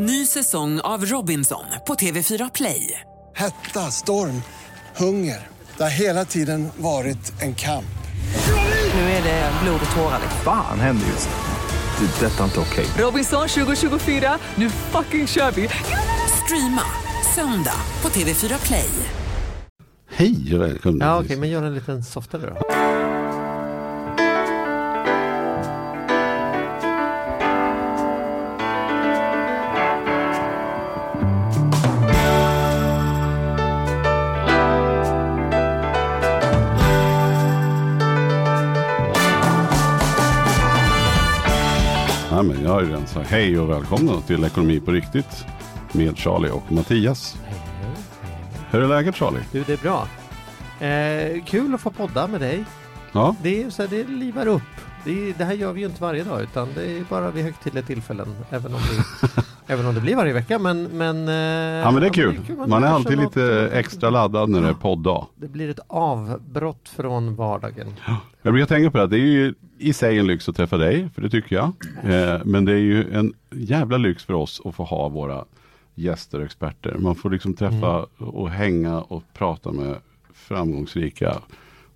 Ny säsong av Robinson på TV4 Play. Hetta, storm, hunger. Det har hela tiden varit en kamp. Nu är det blod och tårar. Fan händer just nu. Det. är Detta är inte okej. Robinson 2024, nu fucking kör vi! Streama söndag på TV4 Play. Hej och välkomna. Ja, okej, men gör en liten softare då. Sagt hej och välkomna till Ekonomi på riktigt med Charlie och Mattias. Hur är läget Charlie? Du, det är bra. Eh, kul att få podda med dig. Ja, Det är så här, det livar upp. Det, är, det här gör vi ju inte varje dag, utan det är bara vid högtidliga tillfällen. Även om, vi, även om det blir varje vecka, men... men, eh, ja men det är kul. Man är lär alltid lite något. extra laddad när det är podddag. Det blir ett avbrott från vardagen. Jag brukar tänka på det, det är ju i sig en lyx att träffa dig, för det tycker jag. Eh, men det är ju en jävla lyx för oss att få ha våra gäster och experter. Man får liksom träffa och hänga och prata med framgångsrika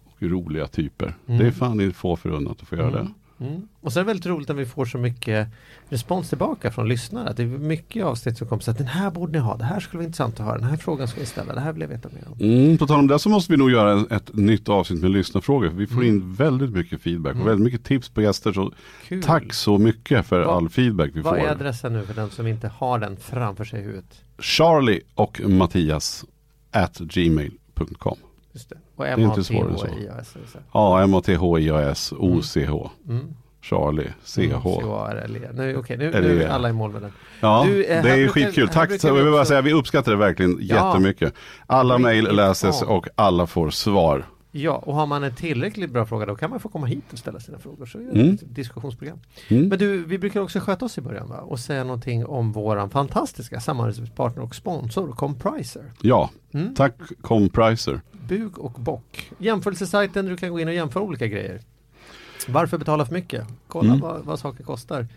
och roliga typer. Det är fan inte få förunnat att få göra det. Mm. Och så är det väldigt roligt när vi får så mycket respons tillbaka från lyssnare. Att det är mycket avsnitt som kommer så att den här borde ni ha, det här skulle vara intressant att höra, den här frågan ska vi ställa, det här vill jag veta mer om. Mm, på tal om det så måste vi nog göra ett nytt avsnitt med lyssnarfrågor. För vi får Mm. in väldigt mycket feedback och väldigt mycket tips på gäster. Så Kul. tack så mycket för Vad- all feedback vi Vad är får. adressen nu för den som inte har den framför sig i huvudet? Charlie och Mattias at gmail.com. Just det. Och är inte svårare än så. M-A-T-H-I-A-S. är det så här? Ja, M-A-T-H-I-A-S O-C-H. Mm. Charlie, C-H. Nu, okej, nu, nu det. är alla i mål med den. Ja, Du, eh, det är brukar- skitkul. Tack, vi också- säga, vi uppskattar det verkligen Ja. jättemycket. Alla mejl läses och alla får svar. Ja, och har man en tillräckligt bra fråga då kan man få komma hit och ställa sina frågor. Så Mm. ett diskussionsprogram. Mm. Men du, vi brukar också sköta oss i början va? och säga någonting om våran fantastiska samarbetspartner och sponsor Compriser. Ja, Mm. tack Compriser. Bug och bock. Jämförelsesajten där du kan gå in och jämföra olika grejer. Varför betala för mycket? Kolla Mm. vad, vad saker kostar.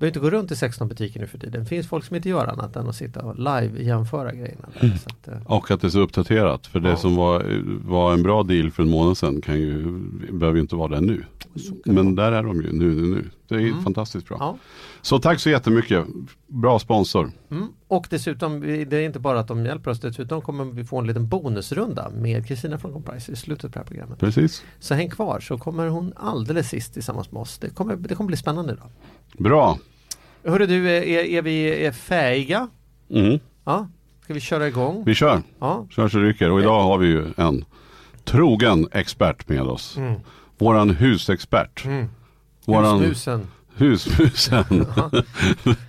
Behöver inte gå runt i 16 butiker nu för tiden. Det finns folk som inte gör annat än att sitta och live jämföra grejerna. Mm. Att, eh, Och att det är så uppdaterat. För det Ja. som var, var en bra deal för en månad sedan kan ju, behöver ju inte vara det nu. Men där är de ju nu, nu, nu. Det är Mm. fantastiskt bra. ja. Så tack så jättemycket. Bra sponsor. Mm. Och dessutom, det är inte bara att de hjälper oss, dessutom kommer vi få en liten bonusrunda med Kristina från Compriser i slutet på det här programmet. Precis. Så häng kvar så kommer hon alldeles sist tillsammans med oss. Det kommer, det kommer bli spännande idag. Bra. Hörru du, är, är, är vi är fähiga? Mm. Ja, ska vi köra igång? Vi kör. Ja. Kör så ryker. Och idag har vi ju en trogen expert med oss. Mm. Våran husexpert. Mm. Våran Husmusen. husmusen.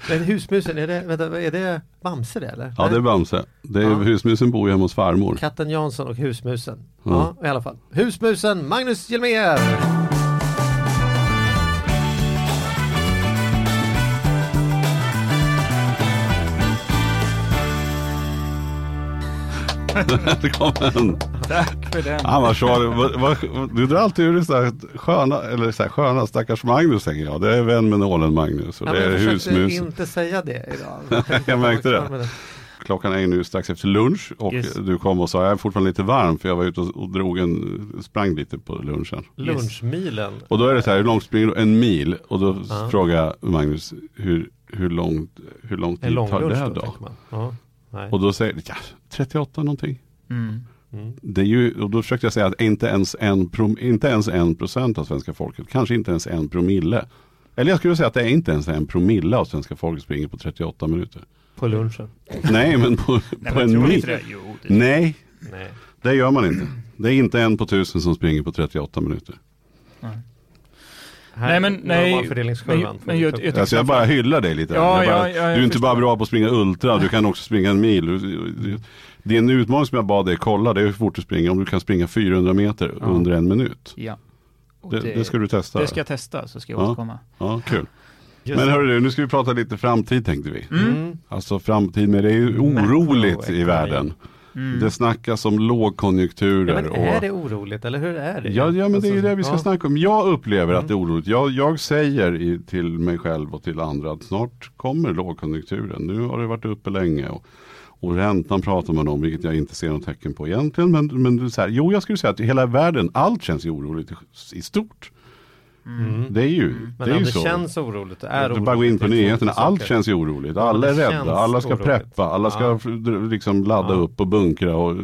Men husmusen, är det, vänta, är det Bamse det eller? ja det är Bamse. Det är, Ja. Husmusen bor ju hemma hos farmor. Katten Jansson och husmusen. Ja. Ja, i alla fall. Husmusen, Magnus Hjelmér! Välkommen. Tack för den. Han var så, vad- vad- du drar alltid ur så här sköna, eller så här sköna stackars Magnus tänker jag. Det är vän med nålen Magnus och Ja, det är jag försökte inte säga det idag. Jag märkte det. Klockan är nu strax efter lunch och Yes. du kom och sa jag är fortfarande lite varm för jag var ute och, drog en, sprang lite på lunchen. Lunchmilen. Och då är det så här, hur långt springer du? En mil. Och då Ja. frågar jag Magnus, hur, hur långt, hur lång tid tar det då, då? Nej. Och då säger ja, 38 någonting. Mm. Mm. Det är ju, och då försökte jag säga att inte ens en, prom, inte ens en procent av svenska folket, kanske inte ens en promille. Eller jag skulle säga att det är inte ens en promille av svenska folket springer på 38 minuter. På lunchen. Nej, men på, Nej, på men en mil. Jo, det Nej, Nej. det gör man inte. Det är inte en på tusen som springer på 38 minuter. Här Nej, men- nej, men- jag- jag- Alltså jag bara hyllar dig lite. Ja, jag bara, ja, ja, du är inte förstår. bara bra på att springa ultra, du kan också springa en mil. Det är en utmaning som jag bad dig kolla, det är hur fort du springer. Om du kan springa 400 meter Ja. under en minut. Ja. Och Det, det ska du testa. det ska jag testa så ska jag Ja. återkomma. Ja, kul. Just Men det. hörru du, nu ska vi prata lite framtid tänkte vi. Mm. Mm. Alltså framtid, men det är ju oroligt i världen. Mm. Det snackas om lågkonjunkturer. Ja, men och... är det oroligt eller hur är det? Ja, ja men det är Alltså, det vi ska ja. snacka om. Jag upplever Mm. att det är oroligt. Jag, jag säger i, till mig själv och till andra att snart kommer lågkonjunkturen. Nu har det varit uppe länge. Och, och räntan pratar man om, vilket jag inte ser något tecken på egentligen. Men, men så här, jo, jag skulle säga att hela världen, allt känns ju oroligt i, i stort. Mm. Det är ju, Men det är ju det så. känns oroligt, är du oroligt. bara gå in på det är två nyheterna, allt känns ju oroligt. Ja, Alla är det rädda, alla ska oroligt. preppa, alla ska Ja. liksom ladda Ja. upp och bunkra och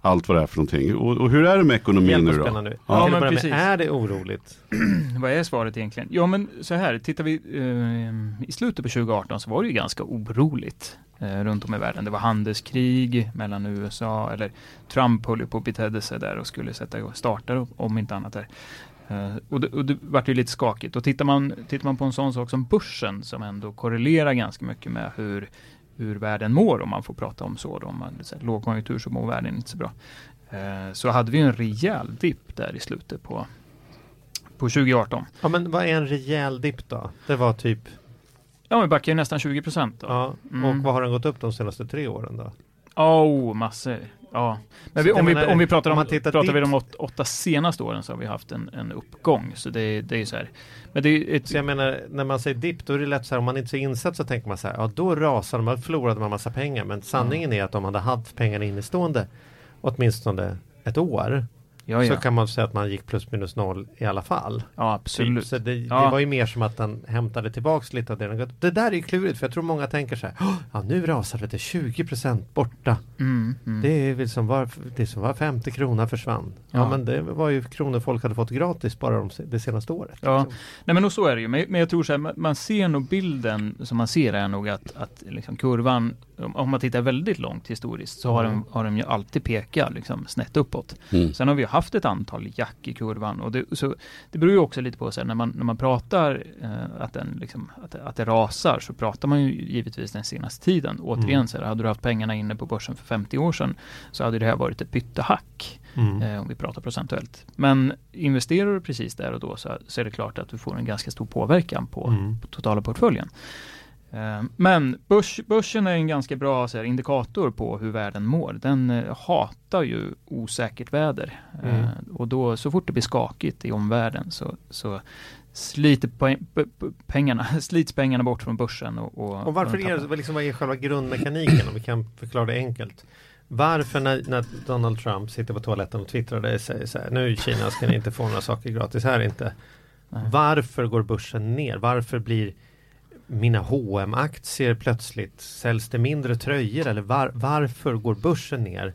allt vad det är för någonting. Och, och hur är det med ekonomin nu då? nu. Ja, Till men med, precis. är det oroligt? Vad är svaret egentligen? Ja men så här, tittar vi eh, i slutet på 2018 så var det ju ganska oroligt eh, runt om i världen. Det var handelskrig mellan USA, eller Trump höll ju på att betedde sig där och skulle sätta igång, starta om inte annat där. Eh, och, det, och det vart ju lite skakigt. Och tittar man, tittar man på en sån sak som börsen som ändå korrelerar ganska mycket med hur, hur världen mår om man får prata om så. Då, om man säger lågkonjunktur så mår världen inte så bra. Eh, så hade vi en rejäl dipp där i slutet på, på 2018. Ja men vad är en rejäl dipp då? Det var typ, Ja, vi backar ju nästan 20 procent. ja, Mm. och vad har den gått upp de senaste tre åren då? Oh, massor. Ja. Men vi, om, vi, om vi pratar om pratar vi dit- de åt, åtta senaste åren så har vi haft en, en uppgång. Så det, det är ju så här. Men det är ett, Så jag menar, när man säger dipp, då är det lätt så här, om man inte är så insatt så tänker man så här, ja då rasade man, förlorade man massa pengar. Men sanningen är att om man hade haft pengarna innestående åtminstone ett år, ja, så ja. kan man säga att man gick plus minus noll i alla fall. ja, absolut. Så det, Ja. det var ju mer som att den hämtade tillbaks lite av det den gått. Det där är ju klurigt, för jag tror många tänker så här, "Åh, ja nu rasade det 20% borta. Mm, mm. Det är väl som var, det som var 50 kronor försvann. Ja. Ja. men det var ju kronor folk hade fått gratis bara de, det senaste året. Ja. liksom. Nej men och så är det ju. Men, men jag tror så här, man, man ser nog bilden som man ser är nog att, att liksom kurvan, om, man tittar väldigt långt historiskt, så har, Mm. den, har den ju alltid pekat liksom, snett uppåt. Mm. Sen har vi haft ett antal jack i kurvan och det, så, det beror ju också lite på så här, när man, när man pratar eh, att, den, liksom, att, det- att det rasar så pratar man ju givetvis den senaste tiden. Återigen Mm. så här, hade du haft pengarna inne på börsen för 50 år sedan så hade det här varit ett pyttehack Mm. eh, om vi pratar procentuellt. Men investerar du precis där och då så, så är det klart att du får en ganska stor påverkan på, Mm. på totala portföljen. Eh, Men börs, börsen är en ganska bra här, indikator på hur världen mår. Den eh, hatar ju osäkert väder. Eh, Mm. Och då så fort det blir skakigt i omvärlden så, så sliter pengarna, slits pengarna bort från börsen. Och, och, Och varför är det, liksom, vad är själva grundmekaniken om vi kan förklara det enkelt? Varför när, när Donald Trump sitter på toaletten och twittrar och säger så här, nu i Kina ska ni inte få några saker gratis här inte. Nej. Varför går börsen ner? Varför blir mina hm aktier plötsligt, säljs det mindre tröjor eller var, varför går börsen ner?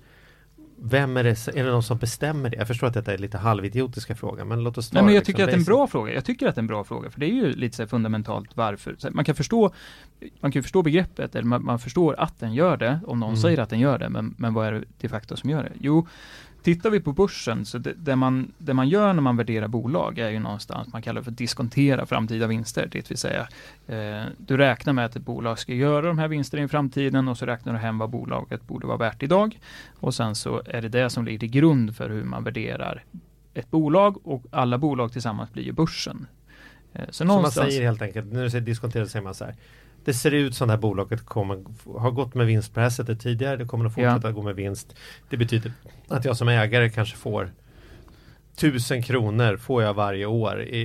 Vem är det, är det någon som bestämmer det? Jag förstår att detta är lite halvidiotiska frågor men låt oss ta Nej, men jag liksom tycker att det är en bra fråga. Jag tycker att det är en bra fråga, för det är ju lite så fundamentalt varför. Så man kan förstå man kan förstå begreppet, eller man, man förstår att den gör det, om någon Mm. säger att den gör det, men, men vad är det de facto som gör det? Jo, tittar vi på börsen, så det, det, man, det man gör när man värderar bolag är ju någonstans, man kallar det för diskontera framtida vinster, det vill säga eh, du räknar med att ett bolag ska göra de här vinsterna i framtiden och så räknar du hem vad bolaget borde vara värt idag. Och sen så är det det som ligger till grund för hur man värderar ett bolag och alla bolag tillsammans blir ju börsen. Eh, Så, Så man någonstans, säger helt enkelt, när du säger diskonterat säger man så här. Det ser ut som det här bolaget kommer, har gått med vinst på det här sättet tidigare. Det kommer att fortsätta gå med vinst. Det betyder att jag som ägare kanske får tusen kronor får jag varje år i,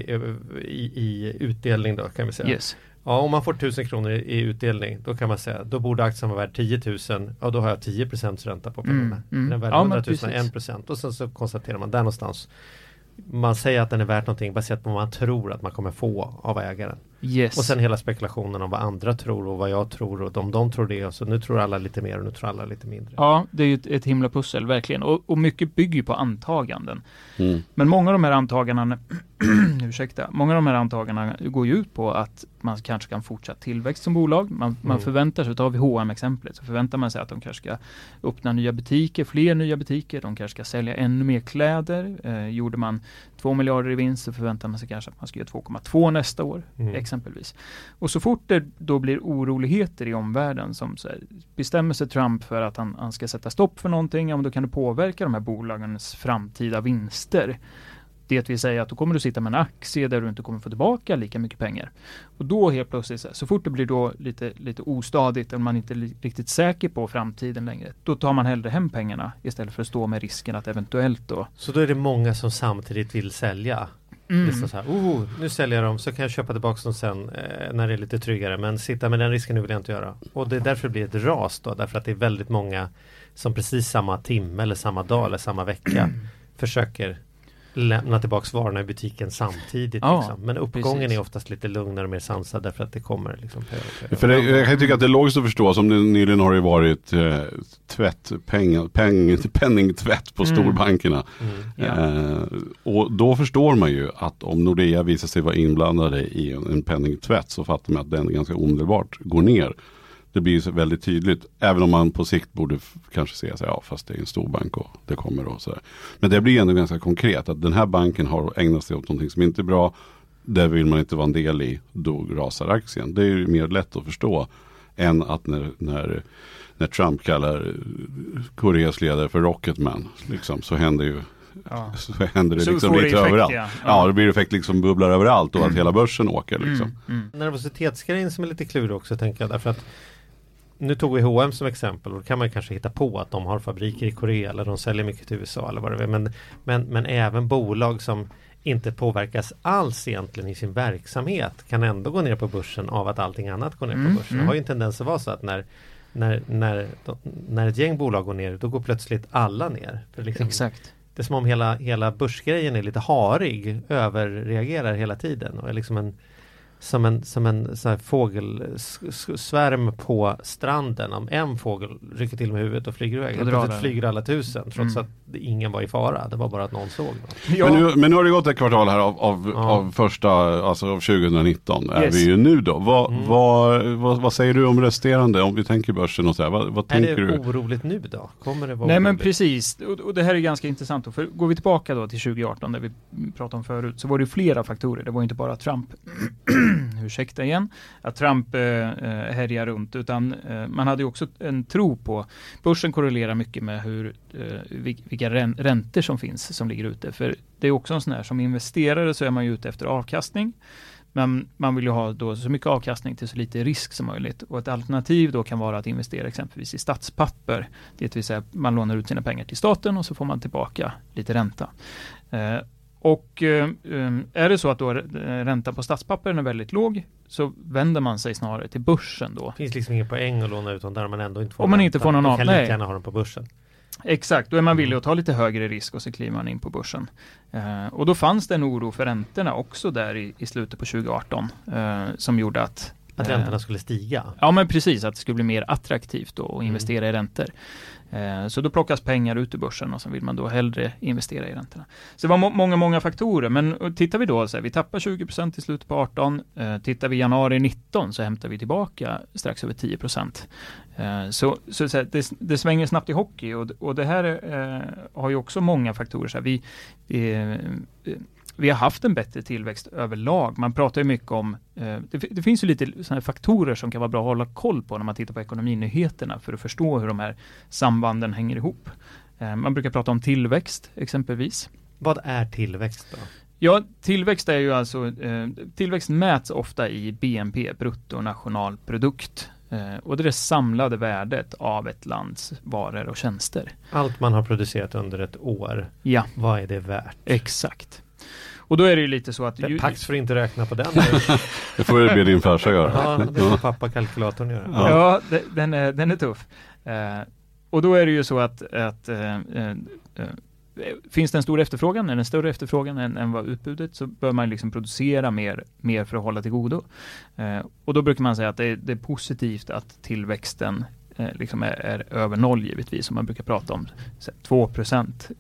i, i utdelning då kan vi säga. yes. Ja, om man får tusen kronor i, utdelning då kan man säga då borde aktien vara värd 10 000 Ja, då har jag 10% ränta på pengarna. Mm, mm. Den är värd Ja, men 100 000 precis. 1 och sen så konstaterar man där någonstans man säger att den är värt någonting baserat på vad man tror att man kommer få av ägaren. Yes. Och sen hela spekulationen om vad andra tror och vad jag tror och om de tror det och så nu tror alla lite mer och nu tror alla lite mindre. Ja, det är ju ett, ett himla pussel, verkligen. Och, och mycket bygger ju på antaganden. Mm. Men många av de här antagandena, ursäkta, många av de här antagandena går ju ut på att man kanske kan fortsätta tillväxt som bolag. Man, man Mm. förväntar sig, tar vi hm exemplet så förväntar man sig att de kanske ska öppna nya butiker, fler nya butiker, de kanske ska sälja ännu mer kläder. Eh, gjorde man 2 miljarder i vinst så förväntar man sig kanske att man ska göra 2,2 nästa år, Mm. exempelvis. Och så fort det då blir oroligheter i omvärlden som så här, bestämmer sig Trump för att han, han ska sätta stopp för någonting, ja men då kan det påverka de här bolagens framtida vinster. Det vill säga att då kommer du sitta med en aktie där du inte kommer få tillbaka lika mycket pengar. Och då helt plötsligt, så, fort det blir då lite, lite ostadigt och man inte är riktigt säker på framtiden längre, då tar man hellre hem pengarna istället för att stå med risken att eventuellt då... Så då är det många som samtidigt vill sälja? Mm. Det så här, oh, nu säljer jag dem så kan jag köpa tillbaka dem sen eh, när det är lite tryggare. Men sitta med den risken nu vill jag inte göra. Och det är därför det blir ett ras då. Därför att det är väldigt många som precis samma timme eller samma dag eller samma vecka försöker lämna tillbaks varorna i butiken samtidigt. Ja, liksom. Men uppgången precis. är oftast lite lugnare och mer sansad därför att det kommer liksom För det, Jag kan tycka att det är logiskt att förstå, som det nyligen har det varit eh, tvätt, peng, peng, penningtvätt på mm. storbankerna. Mm. Eh, och då förstår man ju att om Nordea visar sig vara inblandade i en, en penningtvätt så fattar man att den ganska omedelbart går ner det blir så väldigt tydligt. Även om man på sikt borde kanske säga så ja fast det är en stor bank och det kommer och så. Men det blir ändå ganska konkret att den här banken har ägnat sig åt någonting som inte är bra. Det vill man inte vara en del i, då rasar aktien. Det är ju mer lätt att förstå än att när, när, när Trump kallar Koreas ledare för Rocketman, liksom, så händer ju Ja. Så händer det så liksom lite effekt, överallt. Ja. Ja. ja. det blir effekt liksom bubblar överallt och mm. att hela börsen åker. Liksom. Mm. Mm. Nervositetsgrejen som är lite klurig också tänker jag. Därför att nu tog vi H&M som exempel och då kan man kanske hitta på att de har fabriker i Korea eller de säljer mycket till USA eller vad det är. Men, men, men även bolag som inte påverkas alls egentligen i sin verksamhet kan ändå gå ner på börsen av att allting annat går ner mm, på börsen. Det har ju en tendens att vara så att när när, när, när ett gäng bolag går ner då går plötsligt alla ner. Liksom, Exakt. Det är som om hela, hela börsgrejen är lite harig, överreagerar hela tiden och är liksom en som en, som en så här fågelsvärm på stranden. Om en fågel rycker till med huvudet och flyger iväg. Och plötsligt flyger alla tusen trots mm. att ingen var i fara. Det var bara att någon såg. Ja. Men, nu, men nu har det gått ett kvartal här av, av, ja. av första, alltså av 2019 yes. är vi ju nu då. Vad, mm. vad, vad, vad, säger du om resterande? Om vi tänker börsen och så här, vad, vad tänker du? Är det oroligt nu då? Kommer det vara Nej oroligt? men precis, och, och, det här är ganska intressant. Då, för går vi tillbaka då till 2018 där vi pratade om förut så var det flera faktorer. Det var inte bara Trump. ursäkta igen, att Trump eh, eh, härjar runt, utan eh, man hade också en tro på, börsen korrelerar mycket med hur, eh, vilka räntor som finns som ligger ute. För det är också en sån här, som investerare så är man ju ute efter avkastning. Men man vill ju ha då så mycket avkastning till så lite risk som möjligt. Och ett alternativ då kan vara att investera exempelvis i statspapper. Det vill säga man lånar ut sina pengar till staten och så får man tillbaka lite ränta. Eh, och eh, um, är det så att då räntan på statspapper är väldigt låg så vänder man sig snarare till börsen då. Det finns liksom ingen poäng att låna ut dem där man ändå inte får Om man inte får någon av, kan lika gärna ha dem på börsen. Exakt, då är man villig att ta lite högre risk och så kliver man in på börsen. Uh, och då fanns det en oro för räntorna också där i, i slutet på 2018 uh, som gjorde att att räntorna skulle stiga? Ja men precis, att det skulle bli mer attraktivt då att mm. investera mm. i räntor. Eh, så då plockas pengar ut ur börsen och så vill man då hellre investera i räntorna. Så det var må många, många faktorer, men tittar vi då, så här, vi tappar 20% i slutet på 18, eh, tittar vi januari 19 så hämtar vi tillbaka strax över 10%. Eh, så så, så här, det, det, svänger snabbt i hockey och, och det här eh, har ju också många faktorer. Så här, vi, vi har haft en bättre tillväxt överlag. Man pratar ju mycket om, eh, det, det, finns ju lite sådana faktorer som kan vara bra att hålla koll på när man tittar på ekonominyheterna för att förstå hur de här sambanden hänger ihop. Eh, man brukar prata om tillväxt exempelvis. Vad är tillväxt då? Ja, tillväxt är ju alltså, eh, tillväxt mäts ofta i BNP, bruttonationalprodukt. Eh, och det är det samlade värdet av ett lands varor och tjänster. Allt man har producerat under ett år, ja. vad är det värt? Exakt. Och då är det ju lite så att... Ju, Pax får inte räkna på den. det får du be din farsa göra. Ja, det får pappa kalkylatorn göra. Ja, ja det, den, är, den är tuff. Eh, och då är det ju så att, att eh, eh, finns det en stor efterfrågan, eller en större efterfrågan än, än vad utbudet, så bör man liksom producera mer, mer för att hålla till godo. Eh, och då brukar man säga att det är, det är positivt att tillväxten eh, liksom är, är, över noll givetvis, som man brukar prata om. 2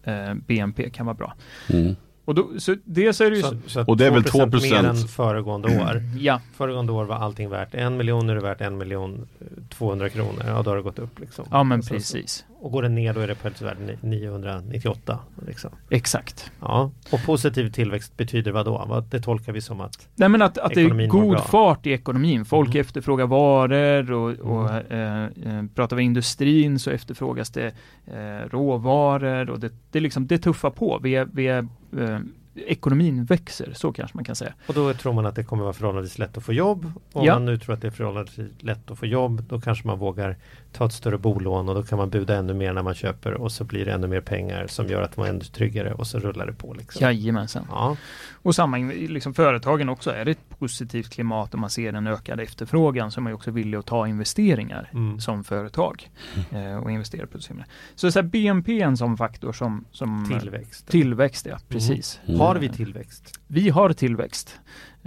eh, BNP kan vara bra. Mm. Och då, så dels är det ju så, så och det är väl 2 mer än föregående år. ja. Föregående år var allting värt en miljon, nu är det värt en miljon 200 kronor. Ja, då har det gått upp liksom. Ja, men så, precis. Och går det ner då är det värt 998. Liksom. Exakt. Ja, och positiv tillväxt betyder vad då? Det tolkar vi som att Nej, men att, att det är god fart i ekonomin. Folk mm. efterfrågar varor och, och mm. eh, pratar vi industrin så efterfrågas det eh, råvaror och det, det, liksom, det tuffar på. Vi är, vi är eh, ekonomin växer, så kanske man kan säga. Och då tror man att det kommer vara förhållandevis lätt att få jobb. Om Ja. man nu tror att det är förhållandevis lätt att få jobb då kanske man vågar ta ett större bolån och då kan man buda ännu mer när man köper och så blir det ännu mer pengar som gör att man är ännu tryggare och så rullar det på. Liksom. Jajamensan. Ja. Och samma, liksom företagen också, är det ett positivt klimat och man ser en ökad efterfrågan så är man också villig att ta investeringar Mm. som företag eh, och investera på det. Så, så här, BNP är en sån faktor som, som Tillväxt. Tillväxt, ja precis. Mm. Har vi tillväxt? Vi har tillväxt.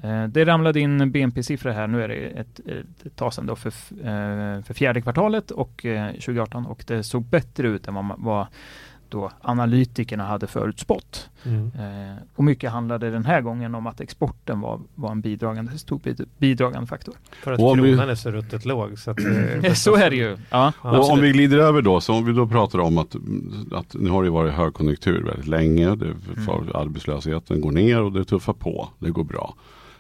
Eh, Det ramlade in BNP-siffror här, nu är det ett, ett, tag sedan då för, eh, för fjärde kvartalet och eh, 2018 och det såg bättre ut än vad, vad då analytikerna hade förutspått. Mm. Eh, Och mycket handlade den här gången om att exporten var, var en bidragande, stor bid- bidragande faktor. För att Och om vi- kronan är så ruttet låg. Så, att, eh, Så är det ju. Ja, Och om vi glider över då, så om vi då pratar om att, att nu har det varit högkonjunktur väldigt länge. Det, för Arbetslösheten går ner och det tuffar på. Det går bra.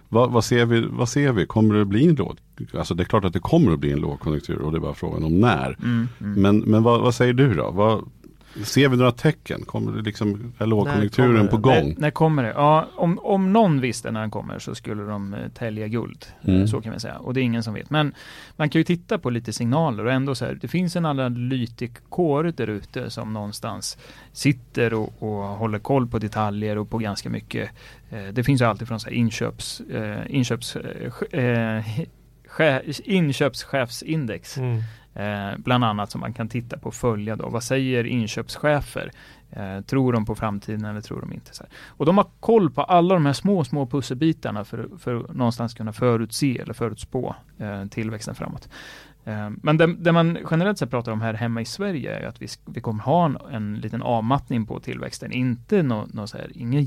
Vad, vad, ser vi, vad ser vi? Kommer det bli en låg? Alltså det är klart att det kommer att bli en lågkonjunktur och det är bara frågan om när. Mm, mm. Men, men vad, vad säger du då? Vad, ser vi några tecken? Kommer det liksom, är lågkonjunkturen kommer på gång? När, när kommer det? Ja, om, om någon visste när den kommer så skulle de eh, tälja guld. Mm. Så kan vi säga. Och det är ingen som vet. Men man kan ju titta på lite signaler och ändå så här, det finns en analytikkår där ute som någonstans sitter och, och håller koll på detaljer och på ganska mycket. Eh, det finns ju alltid från så här inköps, eh, inköps, eh, ch- che- inköpschefsindex. Mm. Eh, bland annat som man kan titta på och följa då. Vad säger inköpschefer? Eh, tror de på framtiden eller tror de inte? Så här. Och de har koll på alla de här små, små pusselbitarna för, för att någonstans kunna förutse eller förutspå eh, tillväxten framåt. Eh, men det, det man generellt sett pratar om här hemma i Sverige är att vi, vi kommer ha en, en liten avmattning på tillväxten. Inte någon no så här, ingen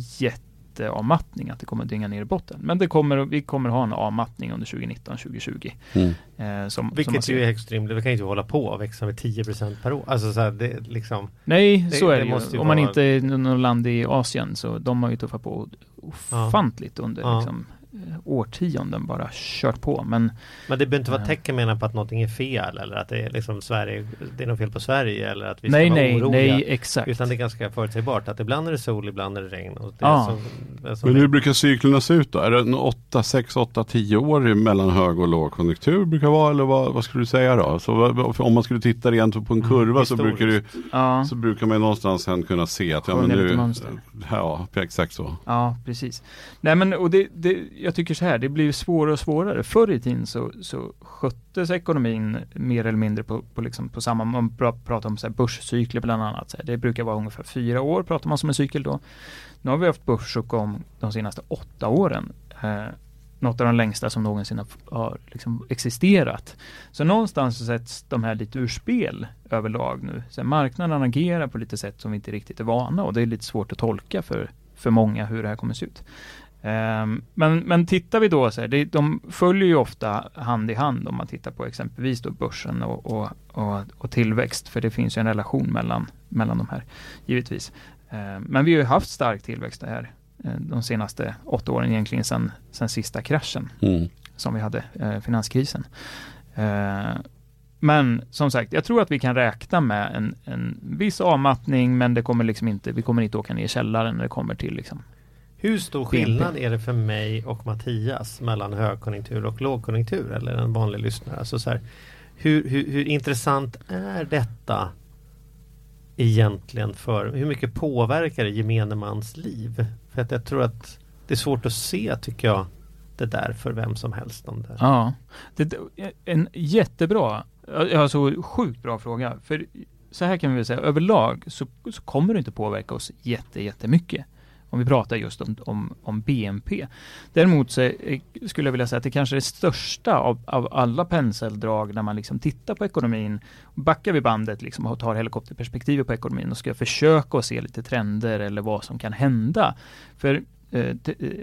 jätteavmattning att det kommer dynga ner i botten. Men det kommer, vi kommer ha en avmattning under 2019-2020. Mm. Eh, som, som Vilket ser. ju är högst rimligt. Vi kan ju inte hålla på och växa med 10% per år. Alltså så här, det liksom. Nej, Det- så är det det, måste ju. ju Om man vara- inte är nå- något land i Asien så de har ju tuffat på ofantligt under Ja. liksom, årtionden bara kört på. Men Men det behöver inte vara Ja. tecken menar på att någonting är fel eller att det är liksom Sverige, det är något fel på Sverige eller att vi ska nej, vara nej, oroliga. nej, exakt. Utan det är ganska förutsägbart att ibland är det sol, ibland är det regn. Och det Ja. är som, det är som Men hur brukar cyklerna se ut då? Är det en 8, 6, 8, 10 år mellan hög och lågkonjunktur brukar det vara? Eller vad, vad skulle du säga då? Så, om man skulle titta rent på en Mm, kurva så, historiskt. brukar det, ja, så brukar man någonstans sen kunna se att ja, men nu, ja exakt så. ja, precis. Nej, men och det, det, jag tycker så här, det blir svårare och svårare. Förr i tiden så, så sköttes ekonomin mer eller mindre på, på, liksom, på samma, man pratar om så här börscykler bland annat. Så här, det brukar vara ungefär fyra år, pratar man som en cykel då. Nu har vi haft börsuppgång de senaste åtta åren. Eh, något av de längsta som någonsin har, har liksom existerat. Så någonstans så sätts de här lite ur spel överlag nu. Så här, marknaden agerar på lite sätt som vi inte riktigt är vana och det är lite svårt att tolka för, för många hur det här kommer se ut. Ehm, men, men tittar vi då så här, det, de följer ju ofta hand i hand om man tittar på exempelvis då börsen och, och, och, och tillväxt, för det finns ju en relation mellan, mellan de här, givetvis. Ehm, men vi har ju haft stark tillväxt här eh, de senaste åtta åren, egentligen sedan, sedan sista kraschen Mm. som vi hade, eh, finanskrisen. Eh, men som sagt, jag tror att vi kan räkna med en, en viss avmattning, men det kommer liksom inte, vi kommer inte åka ner i källaren när det kommer till liksom. Hur stor skillnad är det för mig och Mattias mellan högkonjunktur och lågkonjunktur eller en vanlig lyssnare? Alltså så här, hur, hur, hur intressant är detta egentligen för, hur mycket påverkar det gemene mans liv? För att jag tror att det är svårt att se tycker jag det där för vem som helst. Om det. Ja, det, en jättebra, alltså sjukt bra fråga. För så här kan vi väl säga, överlag så, så kommer det inte påverka oss jätte, jättemycket. Om vi pratar just om, om, om BNP. Däremot så är, skulle jag vilja säga att det kanske är det största av, av alla penseldrag när man liksom tittar på ekonomin. Backar vi bandet liksom och tar helikopterperspektivet på ekonomin och ska försöka att se lite trender eller vad som kan hända. För eh, eh,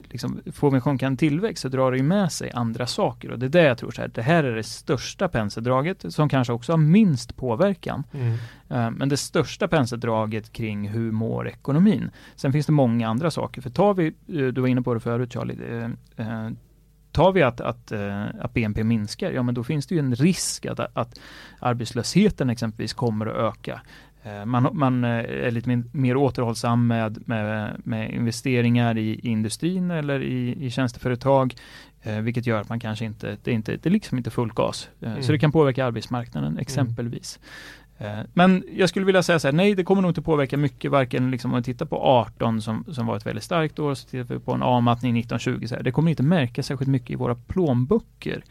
liksom, får vi en sjunkande tillväxt så drar det med sig andra saker och det är det jag tror så här, det här är det största penseldraget som kanske också har minst påverkan. Mm. Eh, Men det största penseldraget kring hur mår ekonomin. Sen finns det många andra saker. För tar vi, du var inne på det förut Charlie, eh, tar vi att, att, att BNP minskar, ja men då finns det ju en risk att, att arbetslösheten exempelvis kommer att öka. Eh, man, man eh, är lite mer återhållsam med, med, med investeringar i, i, industrin eller i, i tjänsteföretag, eh, vilket gör att man kanske inte, det är, inte, det är liksom inte full gas. Eh, mm. Så det kan påverka arbetsmarknaden mm. exempelvis. Mm. Men jag skulle vilja säga så här, nej det kommer nog inte påverka mycket, varken liksom om vi tittar på 18 som, som var ett väldigt starkt år, så tittar vi på en avmattning 1920, så här, det kommer inte märka särskilt mycket i våra plånböcker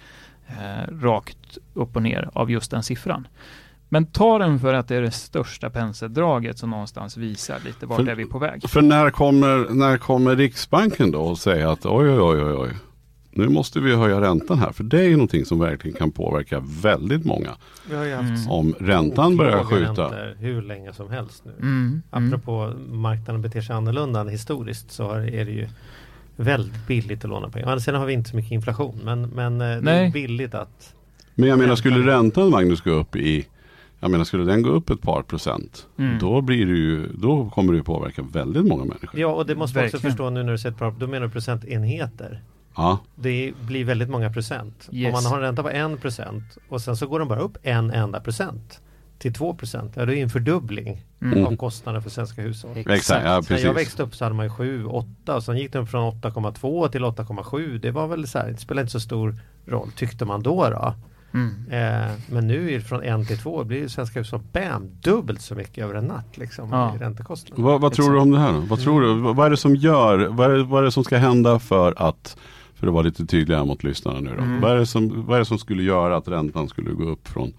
rakt upp och ner av just den siffran. Men ta den för att det är det största penseldraget som någonstans visar lite vart för, är vi på väg. För när kommer, när kommer Riksbanken då och säga att oj, oj, oj, oj, nu måste vi höja räntan här. För det är ju någonting som verkligen kan påverka väldigt många. Vi har ju haft mm. Om räntan börjar skjuta. Hur länge som helst nu. Mm. mm. Apropå mm. marknaden beter sig annorlunda än historiskt så är det ju väldigt billigt att låna pengar. Sen har vi inte så mycket inflation men, men eh, det är billigt att Men jag menar skulle räntan Magnus gå upp i jag menar skulle den gå upp ett par procent mm. då, blir det ju, då kommer det påverka väldigt många människor. Ja och det måste man också förstå nu när du säger ett par, då menar du procentenheter. Ja. Det blir väldigt många procent. Yes. Om man har en ränta på en procent och sen så går den bara upp en enda procent till 2 procent. Ja, det är en fördubbling mm. av kostnaden för svenska hushåll. Exakt. Ja, När jag växte upp så hade man ju 7, 8 och sen gick den från 8,2 till 8,7. Det var väl så här, det spelade inte så stor roll tyckte man då. då. Mm. Eh, men nu är det från en till två blir svenska hushåll bam, dubbelt så mycket över en natt liksom, ja. i räntekostnader. Vad, vad tror du om det här då? Vad, tror du? Vad är det som gör, vad är, vad är det som ska hända för att för att vara lite tydligare mot lyssnarna nu då. Mm. Vad, är det som, vad är det som skulle göra att räntan skulle gå upp från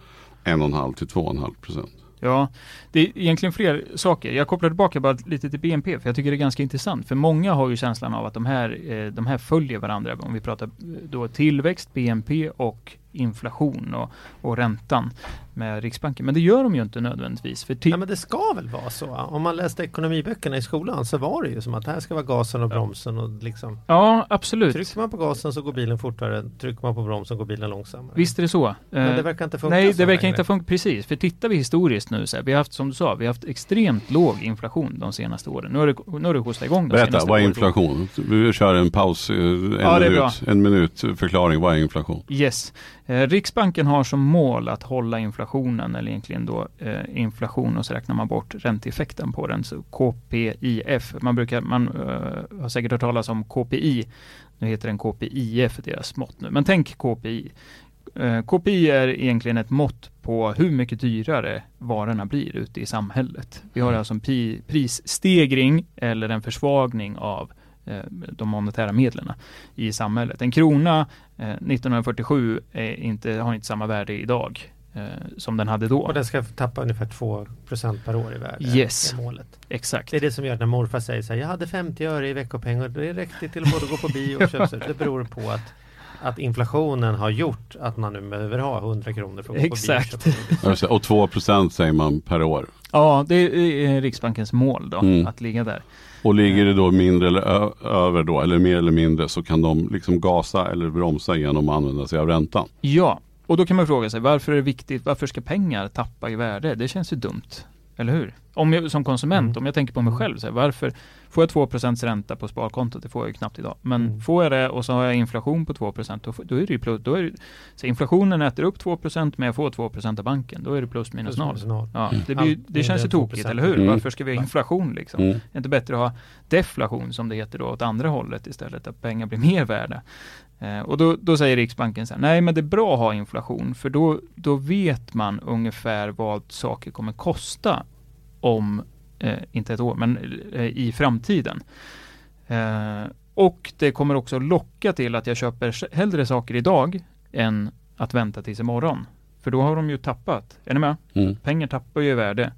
1,5 till 2,5 procent? Ja, det är egentligen fler saker. Jag kopplar tillbaka bara lite till BNP, för jag tycker det är ganska intressant. För många har ju känslan av att de här, eh, de här följer varandra. Om vi pratar då tillväxt, BNP och inflation och, och räntan med Riksbanken. Men det gör de ju inte nödvändigtvis. För ja, men det ska väl vara så? Om man läste ekonomiböckerna i skolan så var det ju som att det här ska vara gasen och bromsen och liksom Ja absolut. Trycker man på gasen så går bilen fortare, trycker man på bromsen går bilen långsammare. Visst är det så. Men det eh, verkar inte funka Nej det verkar inte funka, precis. För tittar vi historiskt nu så här, vi har haft som du sa, vi har haft extremt låg inflation de senaste åren. Nu har det, nu har det hostat igång de Berätta, vad är inflation? Vi kör en paus, eh, en, ja, minut, en minut förklaring, vad är inflation? Yes. Eh, Riksbanken har som mål att hålla inflationen, eller egentligen då eh, inflation och så räknar man bort ränteeffekten på den, så KPIF. Man, brukar, man eh, har säkert hört talas om KPI, nu heter den KPIF, deras mått nu, men tänk KPI. Eh, KPI är egentligen ett mått på hur mycket dyrare varorna blir ute i samhället. Vi har mm. alltså en prisstegring eller en försvagning av de monetära medlen i samhället. En krona 1947 eh, inte, har inte samma värde idag eh, som den hade då. Och den ska tappa ungefär 2% per år i värde. Yes, är målet. exakt. Det är det som gör att när morfar säger så här, jag hade 50 öre i veckopeng och det räckte till att både gå på bio och köpa Det beror på att att inflationen har gjort att man nu behöver ha 100 kronor för att gå Exakt. på bio. Och 2% säger man per år. Ja, det är Riksbankens mål då, mm. att ligga där. Och ligger det då mindre eller över då, eller mer eller mindre, så kan de liksom gasa eller bromsa genom att använda sig av räntan. Ja, och då kan man fråga sig varför är det viktigt, varför ska pengar tappa i värde? Det känns ju dumt. Eller hur? Om jag som konsument, mm. om jag tänker på mig själv, så här, varför får jag 2% ränta på sparkontot? Det får jag ju knappt idag. Men mm. får jag det och så har jag inflation på 2 då, då är det ju plus. Då är det, så inflationen äter upp 2% men jag får 2% av banken. Då är det plus minus noll. Ja, mm. det, blir, det känns ju tokigt, eller hur? Mm. Varför ska vi ha inflation liksom? Mm. Det är inte bättre att ha deflation som det heter då åt andra hållet istället, att pengar blir mer värda. Eh, och då, då, säger Riksbanken så här, nej men det är bra att ha inflation, för då, då vet man ungefär vad saker kommer kosta om, eh, inte ett år, men eh, i framtiden. Eh, och det kommer också locka till att jag köper hellre saker idag än att vänta tills imorgon. För då har de ju tappat. Är ni med? Mm. Pengar tappar ju värde.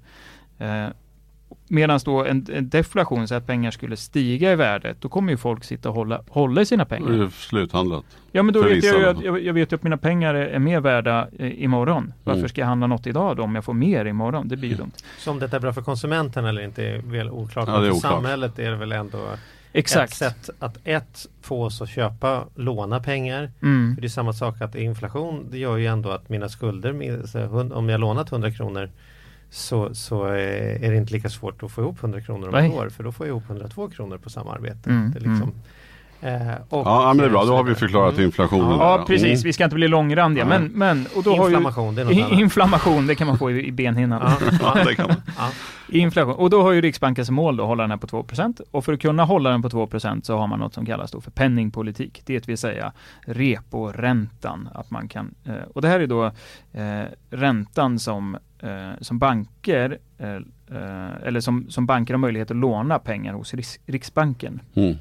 Medan då en, en, deflation, så att pengar skulle stiga i värdet, då kommer ju folk sitta och hålla, hålla i sina pengar. Det är sluthandlat. Ja men då vet jag ju att, jag, jag, vet att mina pengar är, är mer värda eh, imorgon. Varför mm. ska jag handla något idag då om jag får mer imorgon? Det blir ju dumt. Så om detta är bra för konsumenten eller inte är väl oklart. Ja, är för samhället är det väl ändå Exakt. ett sätt att ett få oss att köpa, låna pengar. Mm. För det är samma sak att inflation, det gör ju ändå att mina skulder, om jag lånat 100 kronor så, så är det inte lika svårt att få ihop 100 kronor om ett år för då får jag ihop 102 kronor på samarbete. Mm, det liksom, Eh, och, Ja, men det är bra. Då har vi Mm. förklarat inflationen. Ja, där. Ja, precis. Mm. Vi ska inte bli långrandiga. Men, men, och då har ju, Inflammation, det är något I- annat. Inflammation, det kan man få i, i benhinnan. Ja, det kan man. ja. Inflation. Och då har ju Riksbanken som mål då att hålla den här på 2% Och för att kunna hålla den på 2% så har man något som kallas då för penningpolitik. Det vill säga reporäntan. Att man kan, eh, och det här är då eh, räntan som, eh, som banker eh, eh, eller som, som banker har möjlighet att låna pengar hos Riks, Riksbanken. Mm.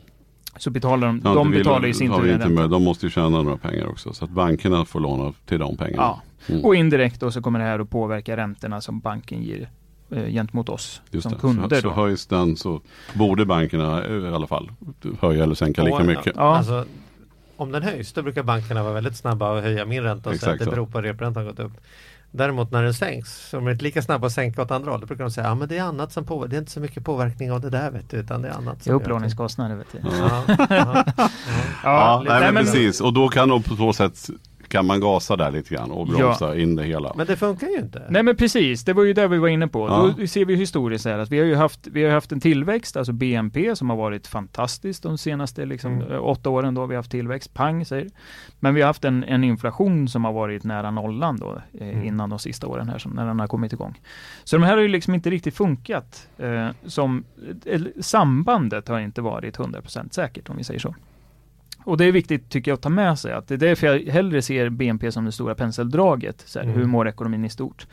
Så betalar de, Ja, de betalar i sin tur inte med. De måste ju tjäna några pengar också. Så att bankerna får låna till de pengarna. Ja. Mm. Och indirekt då så kommer det här att påverka räntorna som banken ger eh, gentemot oss Just som det. kunder. så, så höjs den så borde bankerna eh, i alla fall höja eller sänka lika mycket. Ja. Alltså, om den höjs, då brukar bankerna vara väldigt snabba att höja min ränta och säga att det beror på att reporäntan gått upp. Däremot när den sänks, de är inte lika snabba att sänka åt andra hållet, brukar de säga att ja, det är annat som påverkar, det är inte så mycket påverkning av det där vet du, utan det är annat. Det som är upplåningskostnader vet du. Ja, ja, ja. Ja, nej, men- precis. Och då kan de på så sätt kan man gasa där lite grann och bromsa in det hela. Men det funkar ju inte. Nej men precis, det var ju det vi var inne på. Ja. Då ser vi historiskt här att vi har ju haft, vi har haft en tillväxt, alltså BNP som har varit fantastiskt de senaste liksom, Mm. eh, åtta åren då vi har haft tillväxt, pang säger Men vi har haft en, en inflation som har varit nära nollan då eh, Mm. innan de sista åren här som, när den har kommit igång. Så de här har ju liksom inte riktigt funkat eh, som, eller, sambandet har inte varit 100% säkert om vi säger så. Och det är viktigt tycker jag att ta med sig att det är därför jag hellre ser BNP som det stora penseldraget. Så här, Mm. Hur mår ekonomin i stort?